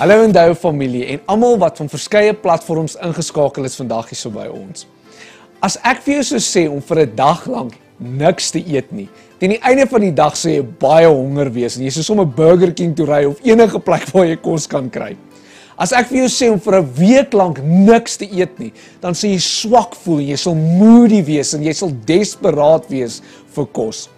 Hallo Onthou familie en almal wat van verskeie platforms ingeskakel is vandag hier so by ons. As ek vir jou sou sê om vir 'n dag lank niks te eet nie, teen die einde van die dag sê jy baie honger wees en jy sou sommer Burger King toe ry of enige plek waar jy kos kan kry. As ek vir jou sê om vir 'n week lank niks te eet nie, dan sê jy swak voel, jy sal moody wees en jy sal desperaat wees vir kos.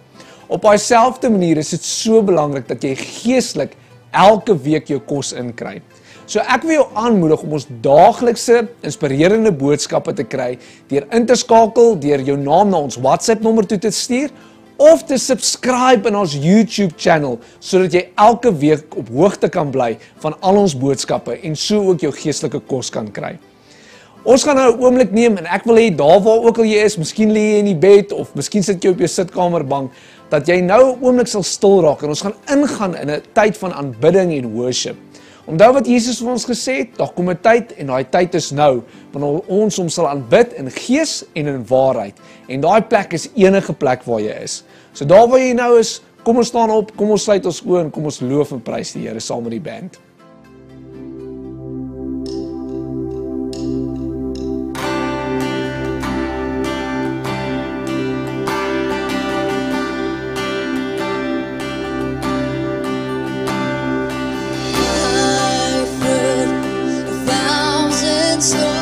Op daai selfde manier is dit so belangrik dat jy geestelik elke week jou kos inkry. So ek wil jou aanmoedig om ons daaglikse inspirerende boodskappe te kry deur in te skakel, deur jou naam na ons WhatsApp nommer toe te stuur of te subscribe in ons YouTube channel sodat jy elke week op hoogte kan bly van al ons boodskappe en so ook jou geestelike kos kan kry. Ons gaan nou 'n oomblik neem en ek wil hê daar waar ook al jy is, miskien lê jy in die bed of miskien sit jy op jou sitkamerbank, dat jy nou 'n oomblik sal stil raak en ons gaan ingaan in 'n tyd van aanbidding en worship. Onthou wat Jesus vir ons gesê het, daar kom 'n tyd en daai tyd is nou wanneer ons hom sal aanbid in gees en in waarheid. En daai plek is enige plek waar jy is. So daar waar jy nou is, kom ons staan op, kom ons sluit ons oë en kom ons loof en prys die Here saam met die band. So.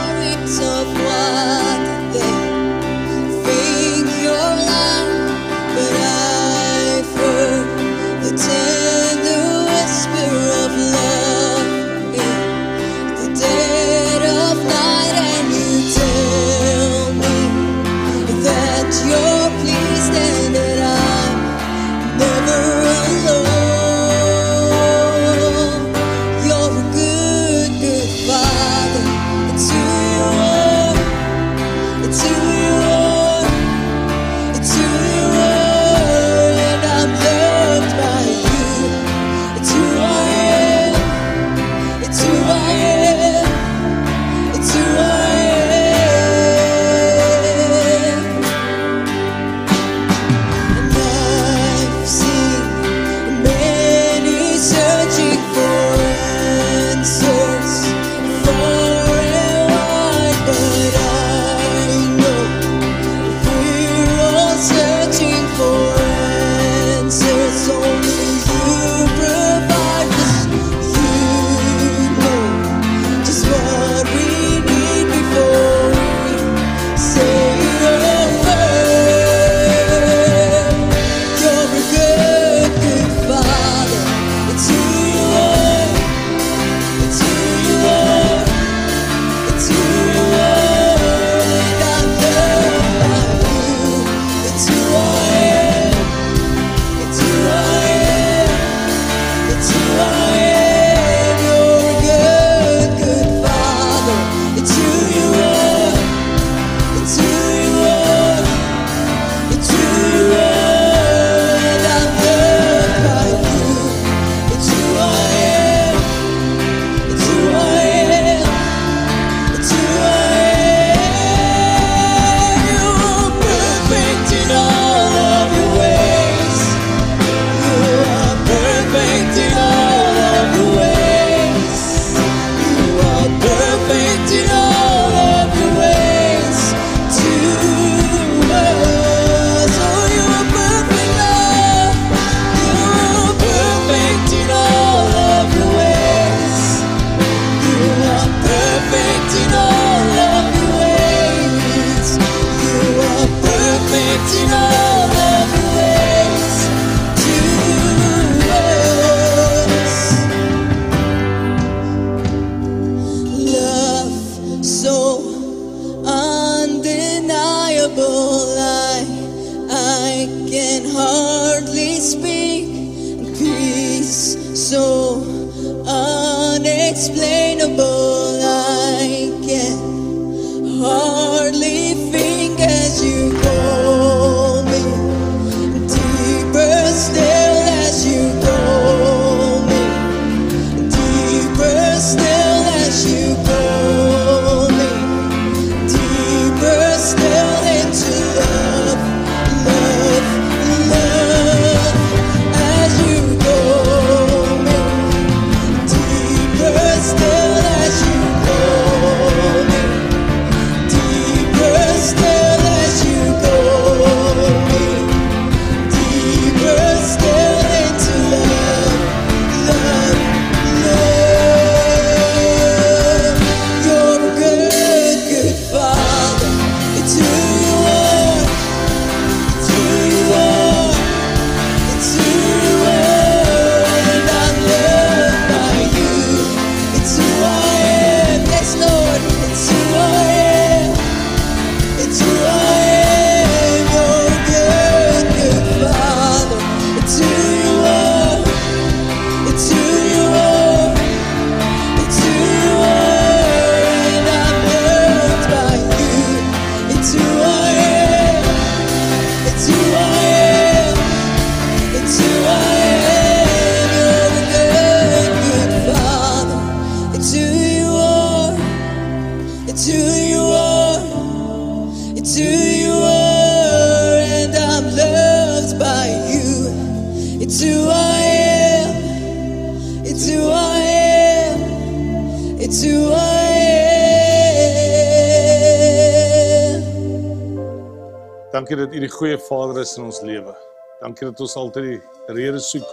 Dankie dat U die goeie Vader is in ons lewe. Dankie dat ons altyd die rede soek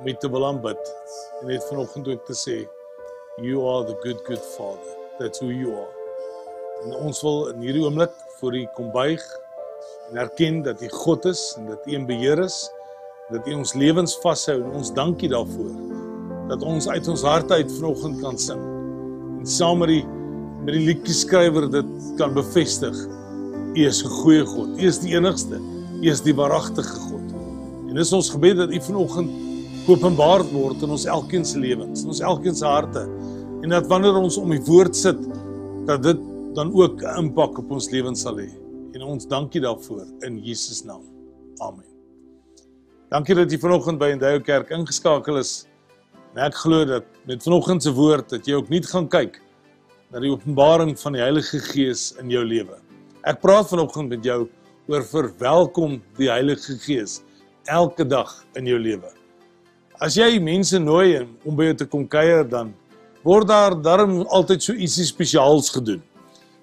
om U te wil aanbid. En net vanoggend ook te sê, You are the good good Father. That's who you are. En ons wil in hierdie oomblik voor U kom buig en erken dat U God is en dat U in beheer is, dat U ons lewens vashou en ons dankie daarvoor. Dat ons uit ons harte uit vanoggend kan sing en saam met die met die liedjieskrywer dit kan bevestig. U is 'n goeie God. U is die enigste. U is die waaragtige God. En dis ons gebed dat U vanoggend openbaar word in ons elkeen se lewens, in ons elkeen se harte. En dat wanneer ons om die woord sit, dat dit dan ook 'n impak op ons lewens sal hê. En ons dankie daarvoor in Jesus naam. Amen. Dankie dat jy vanoggend by Endeavour Kerk ingeskakel is. En ek glo dat met vanoggend se woord dat jy ook nie gaan kyk na die openbaring van die Heilige Gees in jou lewe. Ek praat vanoggend met jou oor verwelkom die Heilige Gees elke dag in jou lewe. As jy mense nooi om by jou te kom kuier dan word daar darm altyd so ietsie spesiaals gedoen.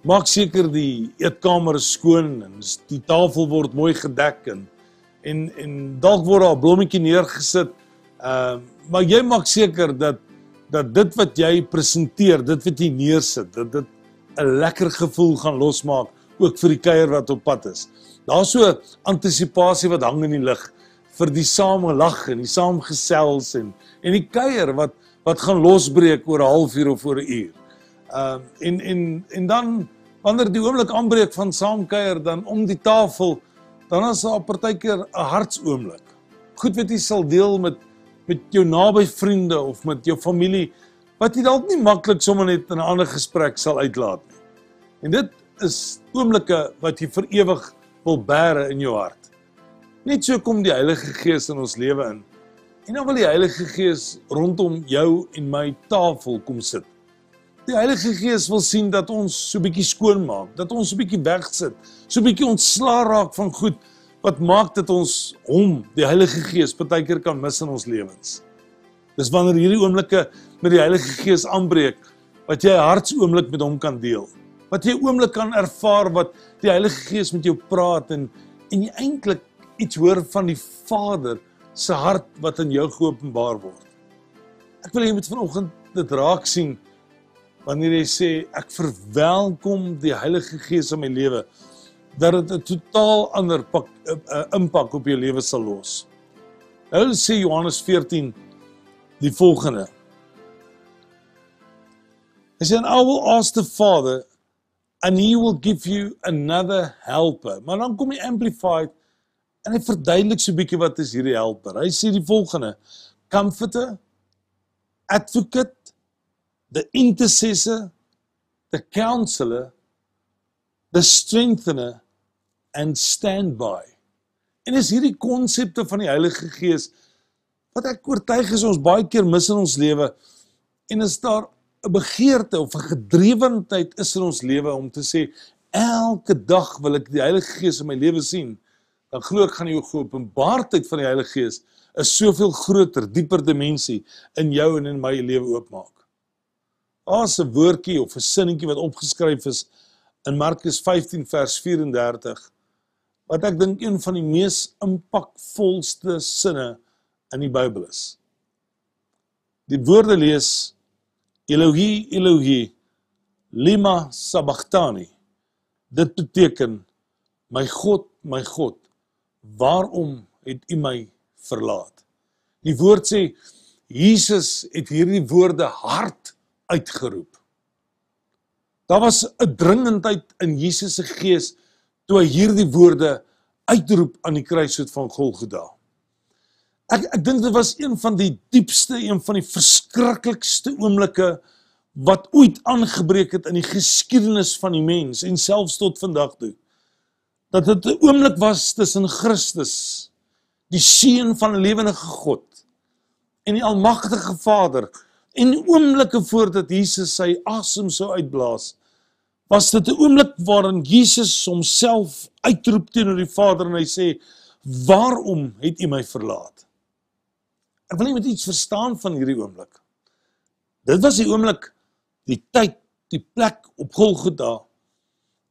Maak seker die eetkamer is skoon en die tafel word mooi gedek en en en dalk word daar 'n blommetjie neergesit. Ehm uh, maar jy maak seker dat dat dit wat jy presenteer, dit wat jy neersit, dat dit 'n lekker gevoel gaan losmaak ook vir die kuier wat op pad is. Daar's so antisisipasie wat hang in die lug vir die samelag en die saamgesels en en die kuier wat wat gaan losbreek oor 'n halfuur of oor 'n uur. Ehm uh, en en en dan wanneer die oomblik aanbreek van saamkuier dan om die tafel dan is daar partykeer 'n hartsoomblik. Goed wat jy sal deel met met jou naby vriende of met jou familie wat jy dalk nie maklik sommer net in 'n ander gesprek sal uitlaat nie. En dit is oomblikke wat jy vir ewig wil bære in jou hart. Net so kom die Heilige Gees in ons lewe in. En dan wil die Heilige Gees rondom jou en my tafel kom sit. Die Heilige Gees wil sien dat ons so bietjie skoon maak, dat ons so bietjie wegsit, so bietjie ontslaa raak van goed wat maak dat ons hom, die Heilige Gees, partykeer kan mis in ons lewens. Dis wanneer hierdie oomblikke met die Heilige Gees aanbreek wat jy 'n hartsoomblik met hom kan deel. Wat jy 'n oomblik kan ervaar wat die Heilige Gees met jou praat en en jy eintlik iets hoor van die Vader se hart wat in jou geopenbaar word. Ek wil hê jy moet vanoggend dit raak sien wanneer jy sê ek verwelkom die Heilige Gees in my lewe dat dit 'n totaal ander pak, uh, uh, impak op jou lewe sal los. Nou sê Johannes 14 die volgende. Hy sê I will ask the Father and he will give you another helper. Maar dan kom die amplified en hy verduidelik so 'n bietjie wat is hierdie helper. Hy sê die volgende: Comforter, advocate, the intercessor, the counselor, the strengthener and standby. En is hierdie konsepte van die Heilige Gees wat ek oortuig is ons baie keer mis in ons lewe en is daar 'n begeerte of 'n gedrewendheid is in ons lewe om te sê elke dag wil ek die Heilige Gees in my lewe sien dan glo ek gaan die openbaarheid van die Heilige Gees 'n soveel groter, dieper dimensie in jou en in my lewe oopmaak. Daar's 'n woordjie of 'n sinnetjie wat opgeskryf is in Markus 15 vers 34 wat ek dink een van die mees impakvolste sinne in die Bybel is. Die woorde lees Elohi Elohi lima sabachthani. Dit beteken my God, my God, waarom het U my verlaat? Die woord sê Jesus het hierdie woorde hard uitgeroep. Daar was 'n dringendheid in Jesus se gees toe hy hierdie woorde uitroep aan die kruisvoet van Golgotha. Ek ek dink dit was een van die diepste, een van die verskriklikste oomblikke wat ooit aangebreek het in die geskiedenis van die mens en selfs tot vandag toe. Dat dit 'n oomblik was tussen Christus, die seun van 'n lewende God en die almagtige Vader en oomblikke voordat Jesus sy asem sou uitblaas was dit 'n oomblik waarin Jesus homself uitroep teenoor die Vader en hy sê waarom het u my verlaat Ek wil net iets verstaan van hierdie oomblik. Dit was die oomblik, die tyd, die plek op Golgotha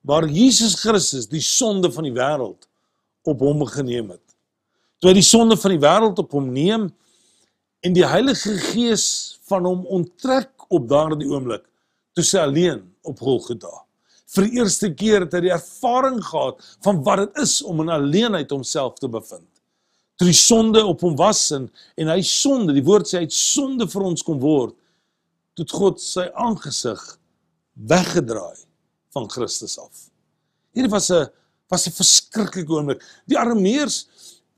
waar Jesus Christus die sonde van die wêreld op hom geneem het. Toe hy die sonde van die wêreld op hom neem en die Heilige Gees van hom onttrek op daardie oomblik, toe sy alleen op Golgotha. Vir die eerste keer het hy die ervaring gehad van wat dit is om in alleenheid homself te bevind. Toe die sonde op hom was en en hy sonde, die woord sê hy het sonde vir ons kom word, toe het God sy aangesig weggedraai van Christus af. Hierdie was 'n was 'n verskriklike oomblik. Die Arameërs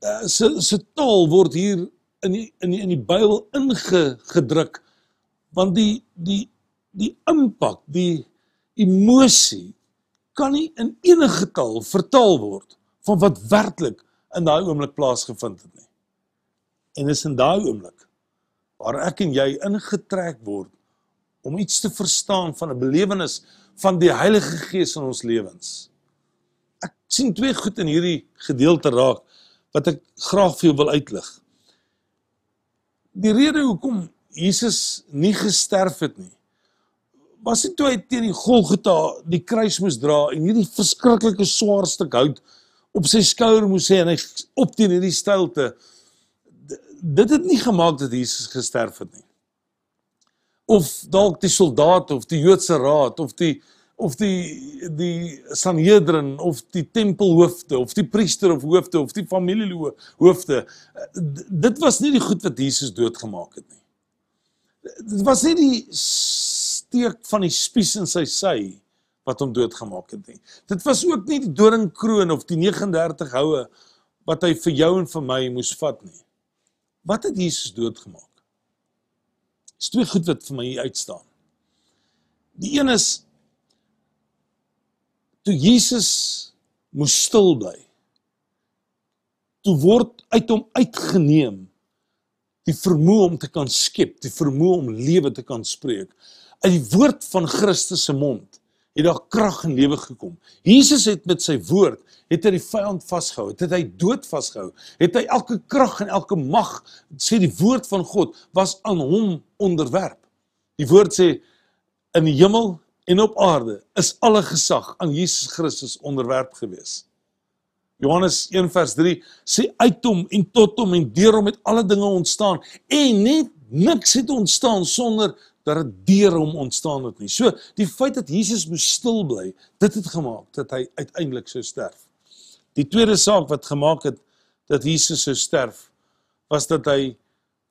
uh, se se taal word hier in die, in die, in die Bybel ingedruk want die die die impak, die emosie kan nie in enige taal vertaal word van wat werklik in daai oomblik plaasgevind het nie. En dis in daai oomblik waar ek en jy ingetrek word om iets te verstaan van 'n belewenis van die Heilige Gees in ons lewens. Ek sien twee goed in hierdie gedeelte raak wat ek graag vir jou wil uitlig. Die rede hoekom Jesus nie gesterf het nie, was dit toe hy teen die Golgotha die kruis moes dra en hierdie verskriklike swaar stuk hout op sy skouer moes hê en hy op teen hierdie stilte dit het nie gemaak dat Jesus gesterf het nie. Of dalk die soldate of die Joodse raad of die of die die Sanhedrin of die tempelhoofde of die priester of hoofde of die familiehoofde dit was nie die goed wat Jesus doodgemaak het nie. Dit was nie die steek van die spies in sy sy wat hom doodgemaak het nie. Dit was ook nie die doringkroon of die 39 houe wat hy vir jou en vir my moes vat nie. Wat het Jesus doodgemaak? Dis twee goed wat vir my hier uitstaan. Die een is toe Jesus moes stil bly. Toe word uit hom uitgeneem die vermoë om te kan skep, die vermoë om lewe te kan spreek. Uit die woord van Christus se mond het daar krag en lewe gekom. Jesus het met sy woord het hy die vyand vasgehou, het hy dood vasgehou, het hy elke krag en elke mag sê die woord van God was aan hom onderwerp. Die woord sê in die hemel en op aarde is alle gesag aan Jesus Christus onderwerp gewees. Johannes 1 vers 3 sê uit hom en tot hom en deur hom het alle dinge ontstaan en net niks het ontstaan sonder dat dit deur hom ontstaan het nie. So die feit dat Jesus moes stil bly, dit het gemaak dat hy uiteindelik sou sterf. Die tweede saak wat gemaak het dat Jesus sou sterf was dat hy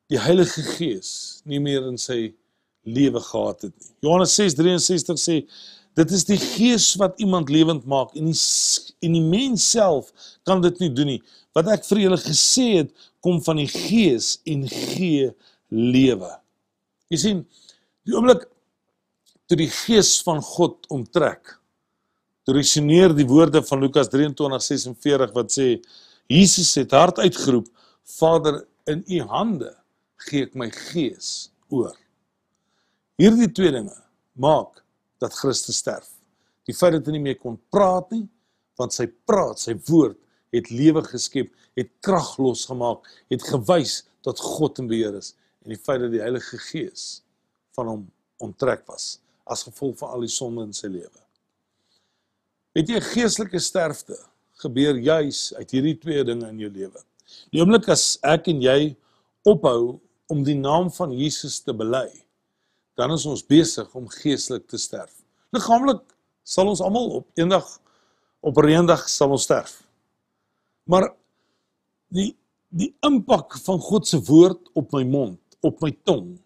die Heilige Gees nie meer in sy lewe gehad het nie. Johannes 6:63 sê dit is die Gees wat iemand lewend maak en die en die mens self kan dit nie doen nie. Wat ek vir julle gesê het kom van die Gees en gee lewe. Jy sien, Die oomblik toe die gees van God omtrek. Toe resoneer die woorde van Lukas 23:46 wat sê Jesus het hard uitgeroep: Vader, in U hande gee ek my gees oor. Hierdie twee dinge maak dat Christus sterf. Die feit dat hy nie meer kon praat nie, want sy praat, sy woord het lewe geskep, het krag losgemaak, het gewys dat God in beheer is en die feit dat die Heilige Gees van hom onttrek was as gevolg van al die sonde in sy lewe. Weet jy, geestelike sterfte gebeur juis uit hierdie twee dinge in jou lewe. Die oomblik as ek en jy ophou om die naam van Jesus te bely, dan is ons besig om geestelik te sterf. Liggaamlik sal ons almal op eendag op 'n eendag sal ons sterf. Maar die die impak van God se woord op my mond, op my tong,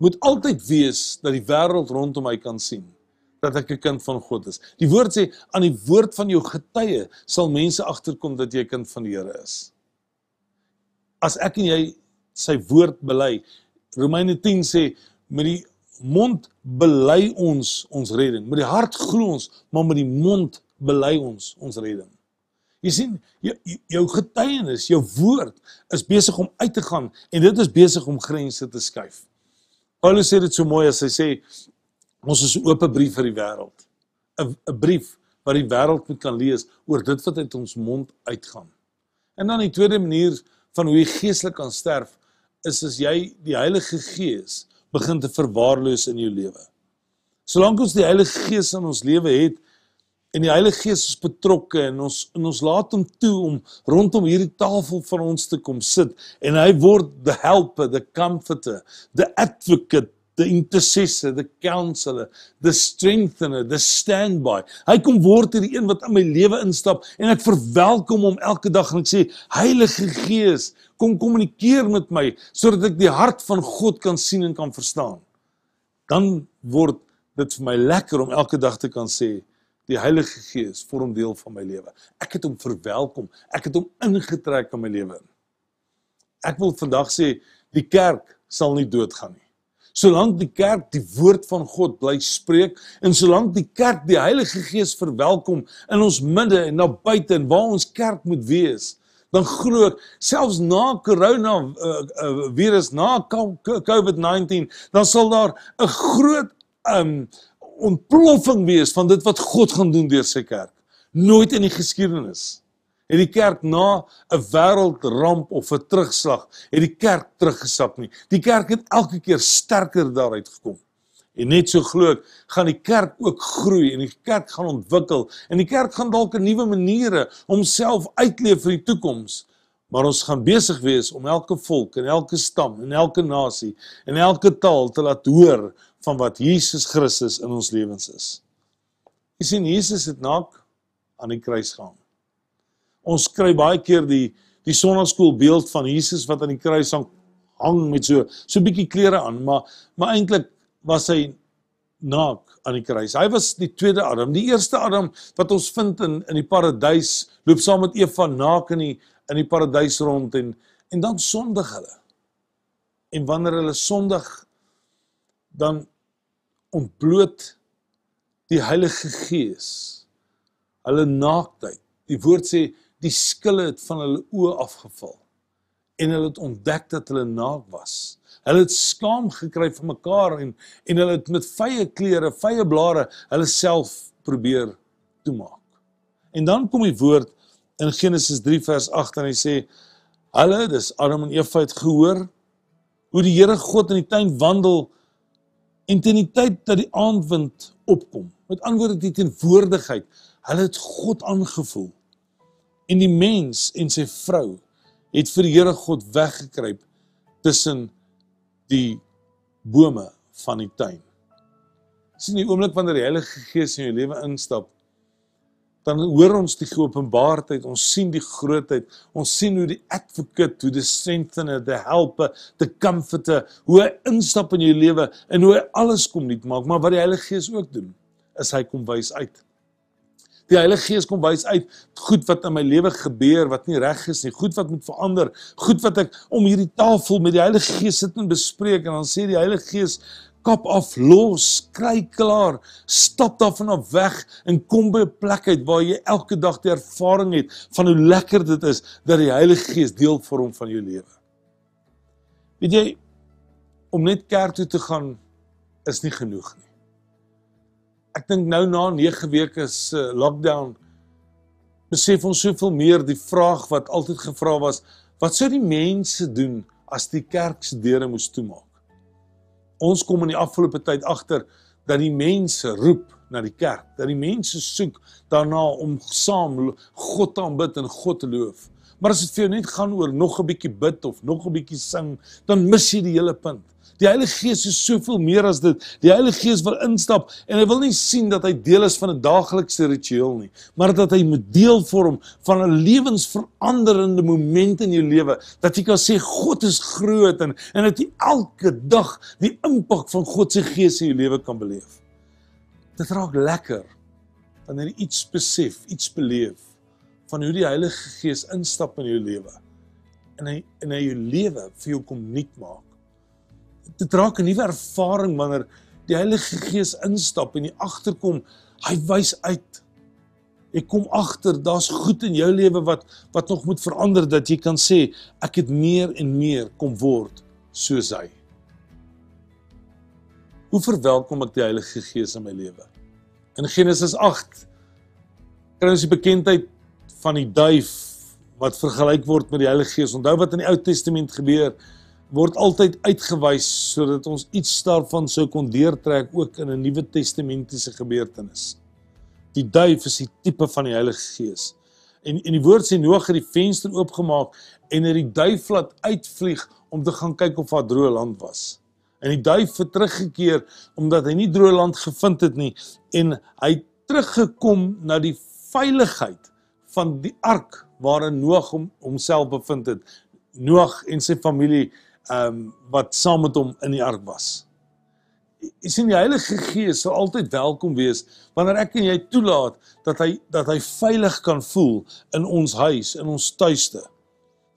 moet altyd wees dat die wêreld rondom my kan sien dat ek 'n kind van God is. Die woord sê aan die woord van jou getuie sal mense agterkom dat jy 'n kind van die Here is. As ek en jy sy woord bely. Romeine 10 sê met die mond bely ons ons redding. Met die hart glo ons, maar met die mond bely ons ons redding. Jy sien, jou, jou getuienis, jou woord is besig om uit te gaan en dit is besig om grense te skuif. Paulus sê dit so mooi as hy sê ons is 'n oop brief vir die wêreld. 'n 'n brief wat die wêreld moet kan lees oor dit wat uit ons mond uitgaan. En dan die tweede manier van hoe jy geestelik kan sterf is as jy die Heilige Gees begin te verwaarloos in jou lewe. Solank ons die Heilige Gees in ons lewe het, En die Heilige Gees is betrokke en ons en ons laat hom toe om rondom hierdie tafel van ons te kom sit en hy word the helper, the comforter, the advocate, the intercessor, the counselor, the strengthener, the standby. Hy kom word hierdie een wat in my lewe instap en ek verwelkom hom elke dag en ek sê Heilige Gees, kom kommunikeer met my sodat ek die hart van God kan sien en kan verstaan. Dan word dit vir my lekker om elke dag te kan sê Die Heilige Gees vorm deel van my lewe. Ek het hom verwelkom. Ek het hom ingetrek in my lewe. Ek wil vandag sê die kerk sal nie doodgaan nie. Solank die kerk die woord van God bly spreek en solank die kerk die Heilige Gees verwelkom in ons midde en na buite en waar ons kerk moet wees, dan glo ek selfs na corona uh, uh, virus na COVID-19 dan sal daar 'n groot um ontploffing wees van dit wat God gaan doen deur sy kerk. Nooit in die geskiedenis het die kerk na 'n wêreldramp of 'n terugslag het die kerk teruggesak nie. Die kerk het elke keer sterker daaruit gekom. En net so glo ek, gaan die kerk ook groei en die kerk gaan ontwikkel en die kerk gaan dalk 'n nuwe maniere om self uitleef vir die toekoms. Maar ons gaan besig wees om elke volk en elke stam en elke nasie en elke taal te laat hoor van wat Jesus Christus in ons lewens is. Jy sien Jesus het naak aan die kruis gehang. Ons kry baie keer die die sonnaskool beeld van Jesus wat aan die kruis hang, hang met so so 'n bietjie klere aan, maar maar eintlik was hy naak aan die kruis. Hy was die tweede Adam. Die eerste Adam wat ons vind in in die paradys loop saam met Eva naak in die in die paradys rond en en dan sondig hulle. En wanneer hulle sondig dan ontbloot die Heilige Gees hulle naaktheid. Die woord sê die skille het van hulle oë afgeval en hulle het ontdek dat hulle naak was. Hulle het skaam gekry vir mekaar en en hulle het met vye klere, vye blare hulle self probeer toemaak. En dan kom die woord in Genesis 3 vers 8 en hy sê hulle dis Adam en Eva het gehoor hoe die Here God in die tuin wandel En teen die tyd dat die aandwind opkom, met ander woorde die teenwoordigheid, hulle het God aangevoel. En die mens en sy vrou het vir die Here God weggekruip tussen die bome van die tuin. Sien die oomblik wanneer die Heilige Gees in jou lewe instap, dan hoor ons die geopenbaardheid, ons sien die grootheid, ons sien hoe die advocate, hoe die strengthener, the helper, the comforter, hoe hy instap in jou lewe en hoe hy alles kom nuut maak, maar wat die Heilige Gees ook doen, is hy kom wys uit. Die Heilige Gees kom wys uit goed wat in my lewe gebeur wat nie reg is nie, goed wat moet verander, goed wat ek om hierdie tafel met die Heilige Gees sit en bespreek en dan sê die Heilige Gees kap af los, kry klaar, stap daarvan af weg en kom by 'n plek uit waar jy elke dag die ervaring het van hoe lekker dit is dat die Heilige Gees deel vorm van jou lewe. Weet jy om net kerk toe te gaan is nie genoeg nie. Ek dink nou na 9 weke se uh, lockdown besef ons soveel meer die vraag wat altyd gevra was, wat sou die mense doen as die kerk se deure moes toemaak? Ons kom in die afgelope tyd agter dat die mense roep na die kerk, dat die mense soek daarna om saam God te aanbid en God te loof. Maar as dit vir jou net gaan oor nog 'n bietjie bid of nog 'n bietjie sing, dan mis jy die hele punt. Die Heilige Gees is soveel meer as dit. Die Heilige Gees wil instap en hy wil nie sien dat hy deel is van 'n daaglikse ritueel nie, maar dat hy moet deel vorm van 'n lewensveranderende moment in jou lewe. Dat jy kan sê God is groot en en dat jy elke dag die impak van God se Gees in jou lewe kan beleef. Dit raak lekker wanneer jy iets besef, iets beleef van hoe die Heilige Gees instap in jou lewe. En hy en hy jou lewe vir jou kom nuut maak dit raak 'n nuwe ervaring wanneer die Heilige Gees instap en jy agterkom, hy wys uit. Jy kom agter, daar's goed in jou lewe wat wat nog moet verander dat jy kan sê ek het meer en meer kom word soos hy. Hoe verwelkom ek die Heilige Gees in my lewe? In Genesis 8 kry ons die bekendheid van die duif wat vergelyk word met die Heilige Gees. Onthou wat in die Ou Testament gebeur het word altyd uitgewys sodat ons iets daarvan sou kon deurtrek ook in 'n Nuwe Testamentiese gebeurtenis. Die duif is die tipe van die Heilige Gees. En en die woord sê Noag het die venster oopgemaak en het die duif laat uitvlieg om te gaan kyk of daar droë land was. En die duif het teruggekeer omdat hy nie droë land gevind het nie en hy het teruggekom na die veiligheid van die ark waarin Noag hom homself bevind het. Noag en sy familie ehm um, wat saam met hom in die ark was. Jy sien die Heilige Gees sal altyd welkom wees wanneer ek en jy toelaat dat hy dat hy veilig kan voel in ons huis, in ons tuiste.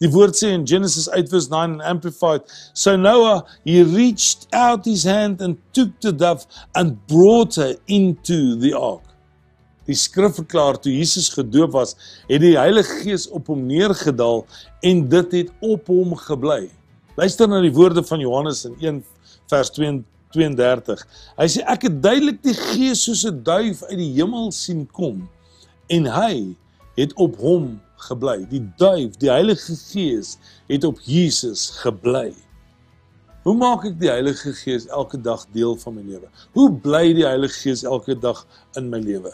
Die woord sê in Genesis 8 verse 9 amplified, so Noah he reached out his hand and took the dove and brought her into the ark. Die skrif verklaar toe Jesus gedoop was, het die Heilige Gees op hom neergedaal en dit het op hom gebly. Luister na die woorde van Johannes in 1 vers 32. Hy sê ek het duidelik die Gees soos 'n duif uit die hemel sien kom en hy het op hom gebly. Die duif, die Heilige Gees het op Jesus gebly. Hoe maak ek die Heilige Gees elke dag deel van my lewe? Hoe bly die Heilige Gees elke dag in my lewe?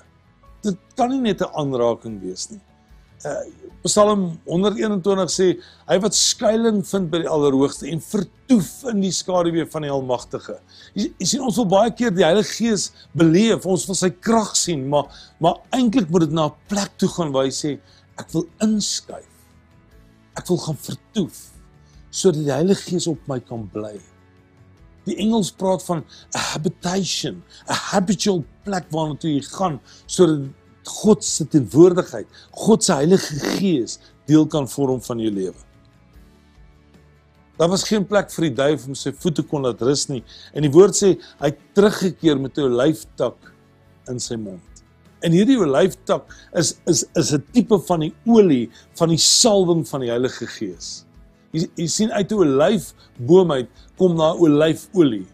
dit kan nie net 'n aanraking wees nie. Uh Psalm 121 sê hy wat skuilings vind by die Allerhoogste en vertoef in die skaduwee van die Almagtige. Jy, jy sien ons wil baie keer die Heilige Gees beleef, ons wil sy krag sien, maar maar eintlik moet dit na 'n plek toe gaan waar hy sê ek wil inskuif. Ek wil gaan vertoef sodat die Heilige Gees op my kan bly. Die Engels praat van 'n habitation, 'n habitual plek waarna toe jy gaan sodat God se teenwoordigheid, God se Heilige Gees deel kan vorm van jou lewe. Daar was geen plek vir die duif om sy voete kon laat rus nie en die woord sê hy teruggekeer met 'n olyftak in sy mond. En hierdie olyftak is is is 'n tipe van die olie van die salwing van die Heilige Gees. Jy, jy sien uit 'n olyfboom uit kom daar olyfolie.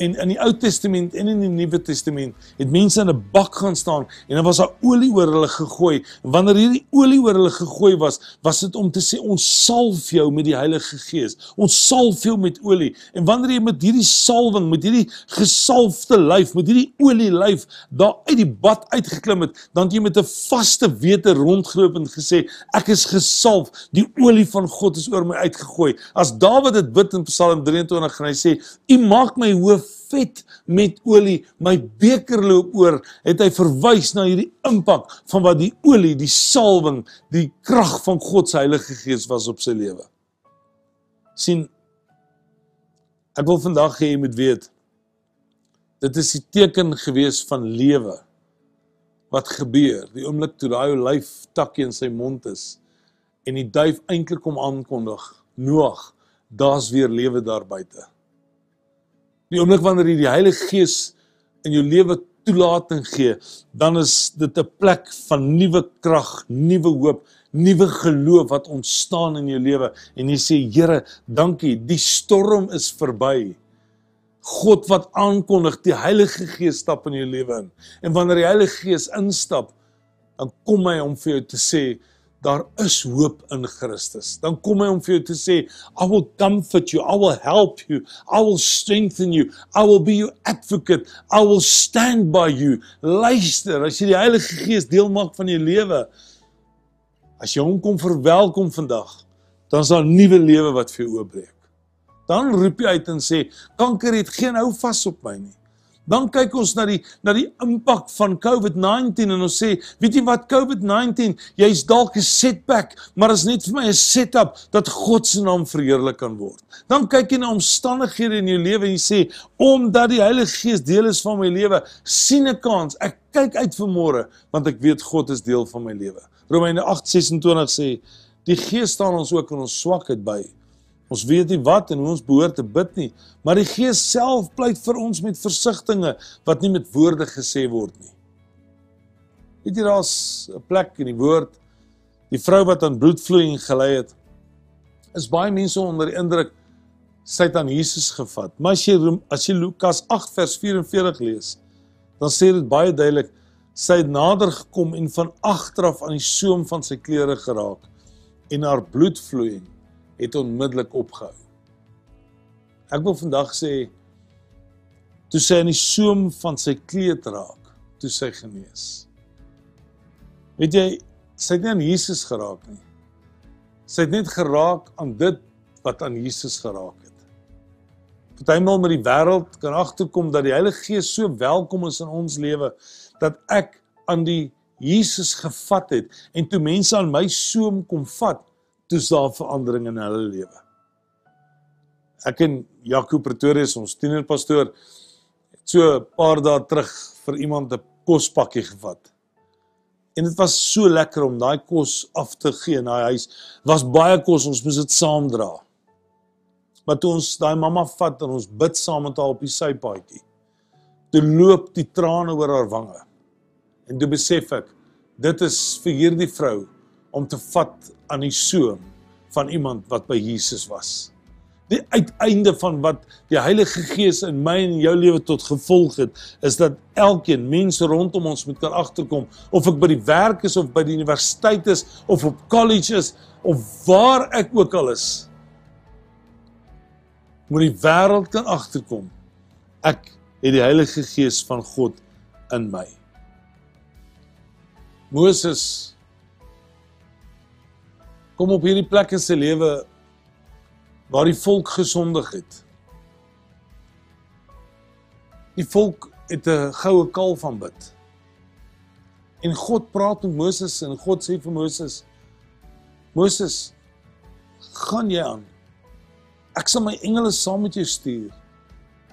En in die Ou Testament en in die Nuwe Testament het mense in 'n bak gaan staan en dan was daar olie oor hulle gegooi. En wanneer hierdie olie oor hulle gegooi was, was dit om te sê ons salf jou met die Heilige Gees. Ons salf jou met olie. En wanneer jy met hierdie salwing, met hierdie gesalfde lyf, met hierdie olie lyf daar uit die bad uitgeklim het, dan het jy met 'n vaste wete rondgeloop en gesê ek is gesalf. Die olie van God is oor my uitgegooi. As Dawid dit bid in Psalm 23 en hy sê, "U maak my hoof vet met olie, my beker loop oor, het hy verwys na hierdie impak van wat die olie, die salwing, die krag van God se Heilige Gees was op sy lewe. sien ek wil vandag hê jy moet weet dit is die teken gewees van lewe wat gebeur. Die oomblik toe daai olyf takkie in sy mond is en die duif eintlik kom aankondig Noag daar's weer lewe daar buite Die oomblik wanneer jy die Heilige Gees in jou lewe toelating gee, dan is dit 'n plek van nuwe krag, nuwe hoop, nuwe geloof wat ontstaan in jou lewe en jy sê Here, dankie, die storm is verby. God wat aankondig, die Heilige Gees stap in jou lewe in. En wanneer die Heilige Gees instap, dan kom hy om vir jou te sê, daar is hoop in Christus. Dan kom hy om vir jou te sê, I will comfort you, I will help you, I will strengthen you, I will be your advocate, I will stand by you. Luister, as jy die Heilige Gees deel maak van jou lewe, as jy hom kom verwelkom vandag, dan is daar 'n nuwe lewe wat vir jou oopbreek. Dan roep jy uit en sê, kanker het geen hou vas op my nie. Dan kyk ons na die na die impak van COVID-19 en ons sê, weet jy wat COVID-19, jy's dalk 'n setback, maar is net vir my 'n setup dat God se naam verheerlik kan word. Dan kyk jy na omstandighede in jou lewe en jy sê, omdat die Heilige Gees deel is van my lewe, sien 'n kans. Ek kyk uit vir môre want ek weet God is deel van my lewe. Romeine 8:26 sê, die Gees staan ons ook in ons swakheid by. Ons weet nie wat en hoe ons behoort te bid nie, maar die Gees self pleit vir ons met versigtings wat nie met woorde gesê word nie. Weet jy daar's 'n plek in die woord die vrou wat aan bloedvloeiing gelei het is baie mense onder die indruk sy het aan Jesus gevat. Maar as jy as jy Lukas 8 vers 44 lees, dan sê dit baie duidelik sy het nader gekom en van agter af aan die soem van sy klere geraak en haar bloedvloeiing het onmiddellik opgehou. Ek wil vandag sê toe sy in die soem van sy kleed raak, toe sy genees. Weet jy, sy het nie aan Jesus geraak nie. Sy het net geraak aan dit wat aan Jesus geraak het. Partymal met die wêreld kan agterkom dat die Heilige Gees so welkom is in ons lewe dat ek aan die Jesus gevat het en toe mense aan my so kom vat, toe's daar verandering in hulle lewe. Ek en Jaco Pretorius, ons tienerpastoor, het so 'n paar dae terug vir iemand 'n kospakkie gevat. En dit was so lekker om daai kos af te gee in daai huis. Was baie kos, ons moes dit saam dra. Maar toe ons daai mamma vat en ons bid saam met haar op die sypaadjie. Toe loop die trane oor haar wange. En toe besef ek, dit is vir hierdie vrou om te vat aan die soem van iemand wat by Jesus was. Die uiteinde van wat die Heilige Gees in my en jou lewe tot gevolg het, is dat elkeen mense rondom ons moet kan agterkom of ek by die werk is of by die universiteit is of op college is of waar ek ook al is. Moet die wêreld kan agterkom. Ek het die Heilige Gees van God in my. Moses kom op hierdie plek in sy lewe waar die volk gesondig het. Die volk het 'n goue kalf aanbid. En God praat met Moses en God sê vir Moses: Moses, gaan jy aan. Ek sal my engele saam met jou stuur.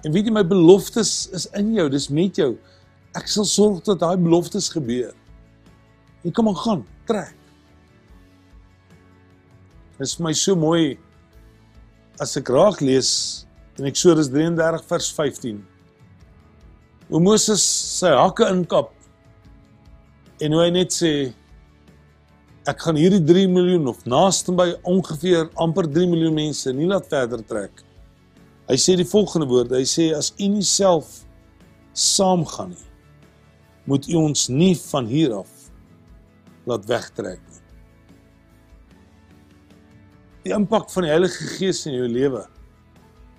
En weet jy my beloftes is in jou, dis met jou. Ek sal sorg dat daai beloftes gebeur. Jy kan maar gaan, trek. Dit is vir my so mooi as ek raak lees in Eksodus 33 vers 15. Hoe Moses sy hakke inkap en hoe hy net sê ek gaan hierdie 3 miljoen of naaste by ongeveer amper 3 miljoen mense nie laat verder trek. Hy sê die volgende woorde, hy sê as u nie self saamgaan nie, moet u ons nie van hier af laat wegtrek. Die impak van die Heilige Gees in jou lewe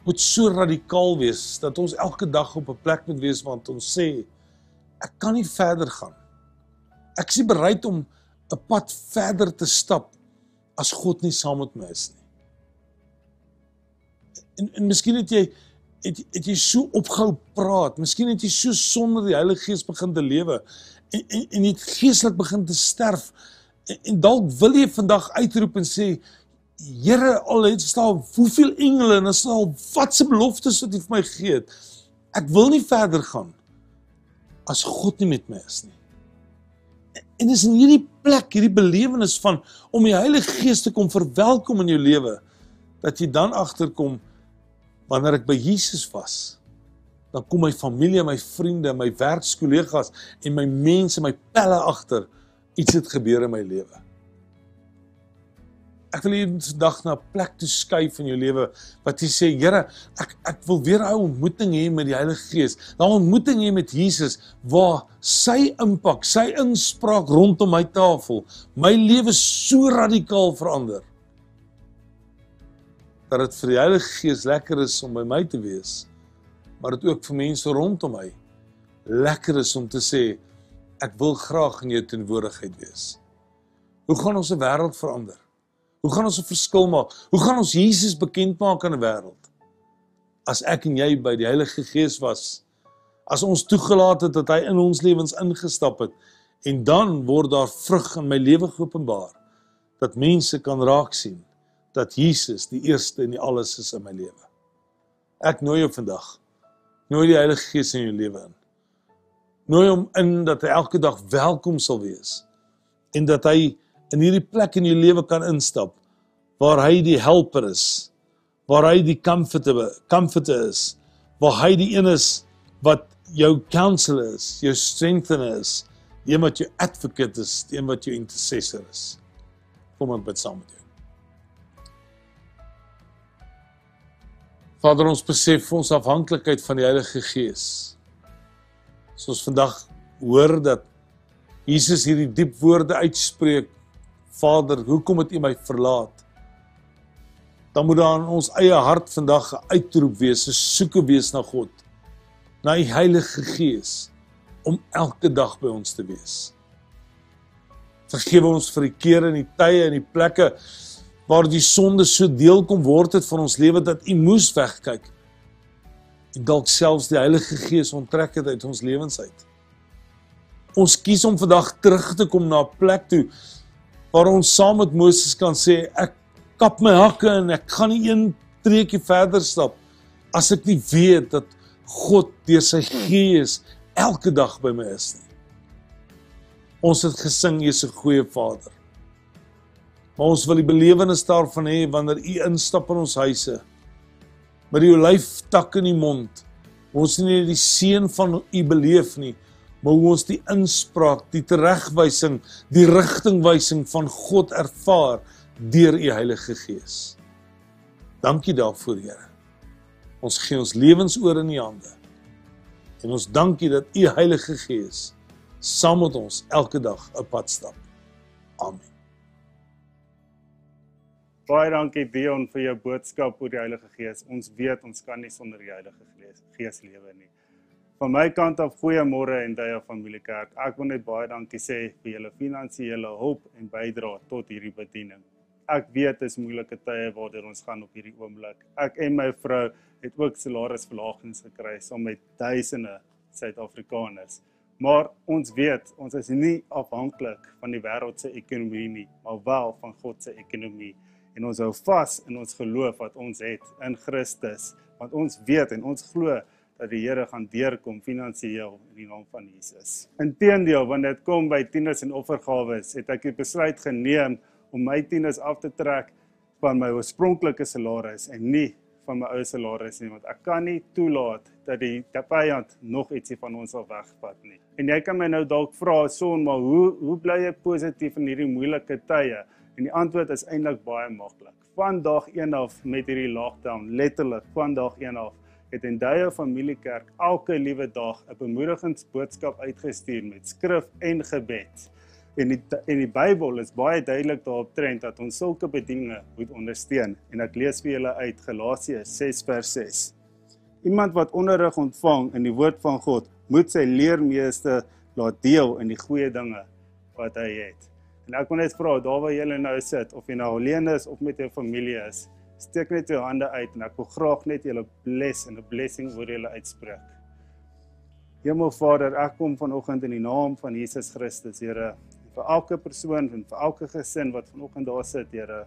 moet so radikaal wees dat ons elke dag op 'n plek moet wees want ons sê ek kan nie verder gaan. Ek is nie bereid om 'n pad verder te stap as God nie saam met my is nie. En en miskien het jy het, het jy so opgehou praat, miskien het jy so sonder die Heilige Gees begin te lewe en en, en jy geestelik begin te sterf en, en dalk wil jy vandag uitroep en sê Here, al het staan hoeveel engele en is al wat se beloftes wat U vir my gegee het. Ek wil nie verder gaan as God nie met my is nie. En dis in hierdie plek, hierdie belewenis van om die Heilige Gees te kom verwelkom in jou lewe dat jy dan agterkom wanneer ek by Jesus was. Dan kom my familie, my vriende, my werkskollegas en my mense, my pelle agter iets het gebeur in my lewe. Ek wil hier vandag na 'n plek toe skuif in jou lewe wat jy sê, Here, ek ek wil weer 'n ontmoeting hê met die Heilige Gees. 'n Ontmoeting hê met Jesus waar sy impak, sy inspraak rondom my tafel my lewe so radikaal verander. Dat dit vir die Heilige Gees lekker is om by my te wees, maar dit ook vir mense rondom my lekker is om te sê ek wil graag in jou teenwoordigheid wees. Hoe gaan ons se wêreld verander? Hoe gaan ons 'n verskil maak? Hoe gaan ons Jesus bekend maak aan die wêreld? As ek en jy by die Heilige Gees was, as ons toegelaat het dat hy in ons lewens ingestap het en dan word daar vrug in my lewe geopenbaar dat mense kan raak sien dat Jesus die eerste en die alles is in my lewe. Ek nooi jou vandag. Nooi die Heilige Gees in jou lewe in. Nooi hom in dat hy elke dag welkom sal wees en dat hy in hierdie plek in jou lewe kan instap waar hy die helper is, waar hy die comforter comforter is, waar hy die een is wat jou counselor is, jou strengthener is, die een wat jou advocate is, die een wat jou intercessor is. Kom ons bid saam met jou. Vader ons besef ons afhanklikheid van die Heilige Gees. So ons vandag hoor dat Jesus hierdie diep woorde uitspreek Vader, hoekom het U my verlaat? Dan moet daar in ons eie hart vandag 'n uitroep wees, 'n soeke wees na God, na die Heilige Gees om elke dag by ons te wees. Vergewe ons vir die kere en die tye en die plekke waar die sonde so deel kom word het van ons lewe dat U moes wegkyk. En dalk selfs die Heilige Gees onttrek het uit ons lewens uit. Ons kies om vandag terug te kom na 'n plek toe waar ons saam met Moses kan sê ek kap my hakke en ek gaan nie een treukie verder stap as ek nie weet dat God deur sy Gees elke dag by my is nie. Ons het gesing jy's 'n goeie Vader. Maar ons wil die belewenis daarvan hê wanneer U instap in ons huise met die olyftak in die mond. Ons nie die seën van U beleef nie, maar hoe ons die inspraak, die teregwysing, die rigtingwysing van God ervaar deur U Heilige Gees. Dankie daarvoor, Here. Ons gee ons lewens oor in U hande. En ons dankie dat U Heilige Gees saam met ons elke dag 'n pad stap. Amen. Baie dankie Dion vir jou boodskap oor die Heilige Gees. Ons weet ons kan nie sonder die Heilige Gees, lewe nie. Van my kant af goeiemôre en daai familiekerk. Ek wil net baie dankie sê vir julle finansiële hulp en bydrae tot hierdie bediening. Ek weet dit is moeilike tye waardeur ons gaan op hierdie oomblik. Ek en my vrou het ook salarisverlagings gekry saam met duisende Suid-Afrikaners. Maar ons weet, ons is nie afhanklik van die wêreld se ekonomie nie, maar wel van God se ekonomie en ons hou vas in ons geloof wat ons het in Christus want ons weet en ons glo dat die Here gaan deurkom finansiëel in die naam van Jesus. Inteendeel, wanneer dit kom by tieners en offergawes, het ek die besluit geneem om my tieners af te trek van my oorspronklike salaris en nie van my ou salaris nie want ek kan nie toelaat dat die vyand nog ietsie van ons sal wegvat nie. En jy kan my nou dalk vra son maar hoe hoe bly ek positief in hierdie moeilike tye? En die antwoord is eintlik baie maklik. Van dag 1 af met hierdie lockdown, letterlik van dag 1 af, het Endeie Familiekerk elke liewe dag 'n bemoedigingsboodskap uitgestuur met skrif en gebed. En die en die Bybel is baie duidelik daarop trend dat ons sulke bedieninge moet ondersteun en ek lees vir julle uit Galasiërs 6 vers 6. Iemand wat onderrig ontvang in die woord van God, moet sy leermeester laat deel in die goeie dinge wat hy het. En ek wil net vra daar waar julle nou sit of jy nou alleen is of met jou familie is, steek net jou hande uit en ek wil graag net julle bless en 'n blessing oor julle uitspreek. Hemelvader, ek kom vanoggend in die naam van Jesus Christus, Here, vir elke persoon en vir elke gesin wat vanoggend daar sit, Here,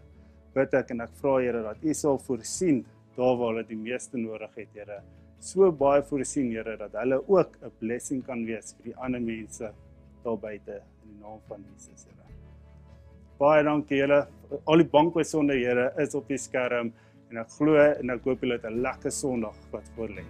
bid ek en ek vra Here dat U sal voorsien daar waar hulle die meeste nodig het, Here. So baie voorsien, Here, dat hulle ook 'n blessing kan wees vir die ander mense daar buite in die naam van Jesus, Here. Baie dankie julle. Al die bankbesonde Here is op die skerm en ek glo en ek hoop julle het 'n lekker Sondag wat voor lê.